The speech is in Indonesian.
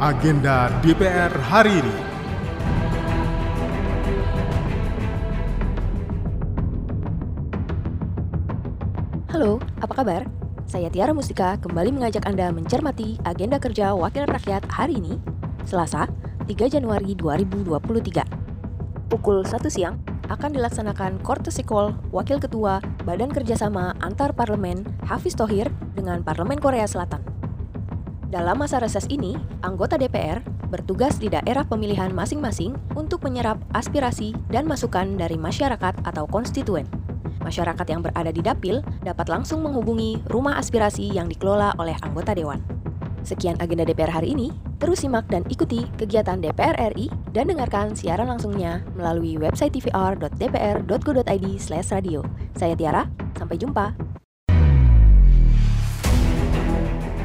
Agenda DPR hari ini. Halo, apa kabar? Saya Tiara Mustika kembali mengajak Anda mencermati agenda kerja Wakil Rakyat hari ini, Selasa, 3 Januari 2023. Pukul 1 siang akan dilaksanakan Kortes Call Wakil Ketua Badan Kerjasama Antar Parlemen Hafiz Tohir dengan Parlemen Korea Selatan. Dalam masa reses ini, anggota DPR bertugas di daerah pemilihan masing-masing untuk menyerap aspirasi dan masukan dari masyarakat atau konstituen. Masyarakat yang berada di dapil dapat langsung menghubungi rumah aspirasi yang dikelola oleh anggota dewan. Sekian agenda DPR hari ini. Terus simak dan ikuti kegiatan DPR RI dan dengarkan siaran langsungnya melalui website tvr.dpr.go.id/radio. Saya Tiara, sampai jumpa.